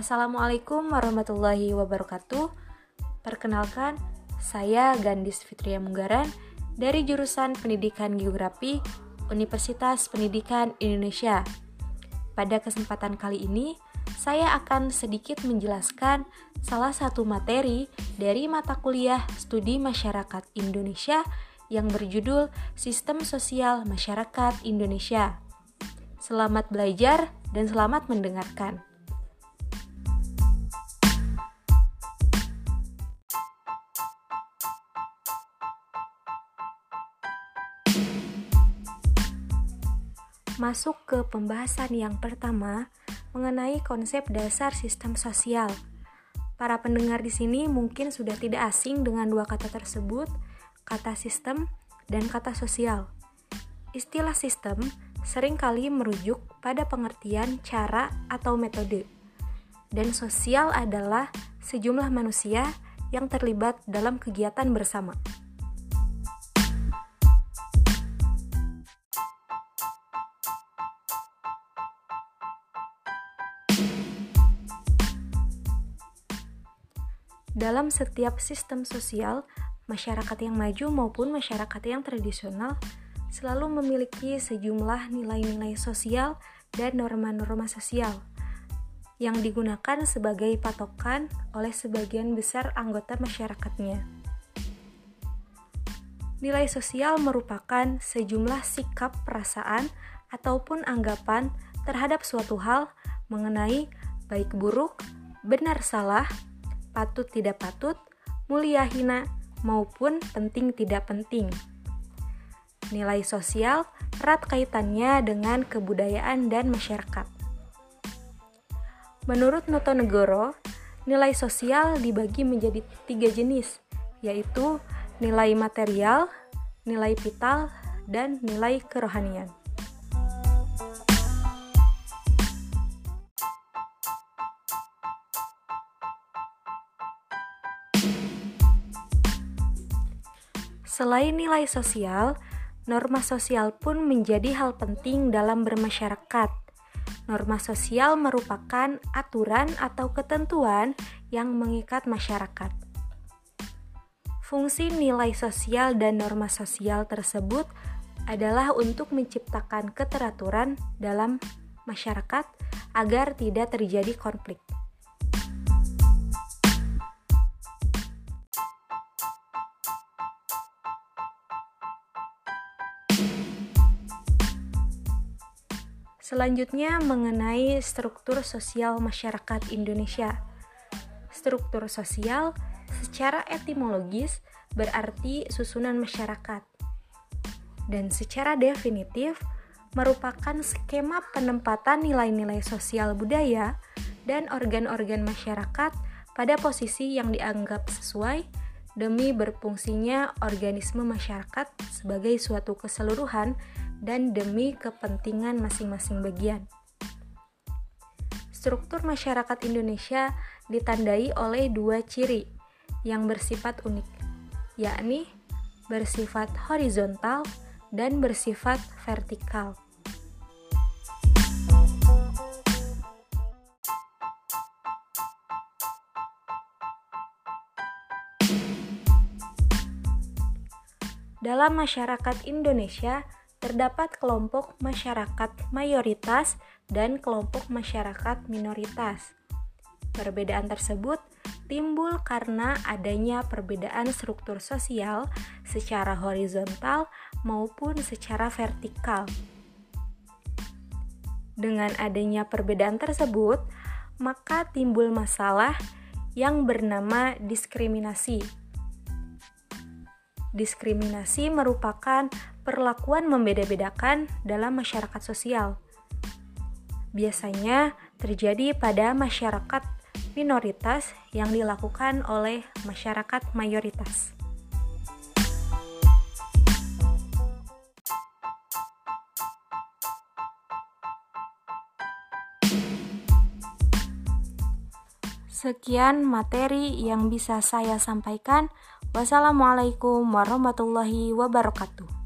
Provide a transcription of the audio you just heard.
Assalamualaikum warahmatullahi wabarakatuh. Perkenalkan, saya Gandis Fitria Munggaran dari jurusan Pendidikan Geografi Universitas Pendidikan Indonesia. Pada kesempatan kali ini, saya akan sedikit menjelaskan salah satu materi dari mata kuliah Studi Masyarakat Indonesia yang berjudul Sistem Sosial Masyarakat Indonesia. Selamat belajar dan selamat mendengarkan. Masuk ke pembahasan yang pertama mengenai konsep dasar sistem sosial. Para pendengar di sini mungkin sudah tidak asing dengan dua kata tersebut, kata sistem dan kata sosial. Istilah sistem sering kali merujuk pada pengertian cara atau metode. Dan sosial adalah sejumlah manusia yang terlibat dalam kegiatan bersama. Dalam setiap sistem sosial, masyarakat yang maju maupun masyarakat yang tradisional selalu memiliki sejumlah nilai-nilai sosial dan norma-norma sosial yang digunakan sebagai patokan oleh sebagian besar anggota masyarakatnya. Nilai sosial merupakan sejumlah sikap perasaan ataupun anggapan terhadap suatu hal mengenai baik buruk, benar salah, patut tidak patut, mulia hina, maupun penting tidak penting. Nilai sosial erat kaitannya dengan kebudayaan dan masyarakat. Menurut Noto Negoro, nilai sosial dibagi menjadi tiga jenis, yaitu nilai material, nilai vital, dan nilai kerohanian. Selain nilai sosial, Norma sosial pun menjadi hal penting dalam bermasyarakat. Norma sosial merupakan aturan atau ketentuan yang mengikat masyarakat. Fungsi nilai sosial dan norma sosial tersebut adalah untuk menciptakan keteraturan dalam masyarakat agar tidak terjadi konflik. Selanjutnya mengenai struktur sosial masyarakat Indonesia. Struktur sosial secara etimologis berarti susunan masyarakat. Dan secara definitif merupakan skema penempatan nilai-nilai sosial budaya dan organ-organ masyarakat pada posisi yang dianggap sesuai demi berfungsinya organisme masyarakat sebagai suatu keseluruhan dan demi kepentingan masing-masing bagian. Struktur masyarakat Indonesia ditandai oleh dua ciri yang bersifat unik, yakni bersifat horizontal dan bersifat vertikal. Dalam masyarakat Indonesia, terdapat kelompok masyarakat mayoritas dan kelompok masyarakat minoritas. Perbedaan tersebut timbul karena adanya perbedaan struktur sosial secara horizontal maupun secara vertikal. Dengan adanya perbedaan tersebut, maka timbul masalah yang bernama diskriminasi. Diskriminasi merupakan perlakuan membeda-bedakan dalam masyarakat sosial. Biasanya terjadi pada masyarakat minoritas yang dilakukan oleh masyarakat mayoritas. Sekian materi yang bisa saya sampaikan. Wassalamualaikum warahmatullahi wabarakatuh.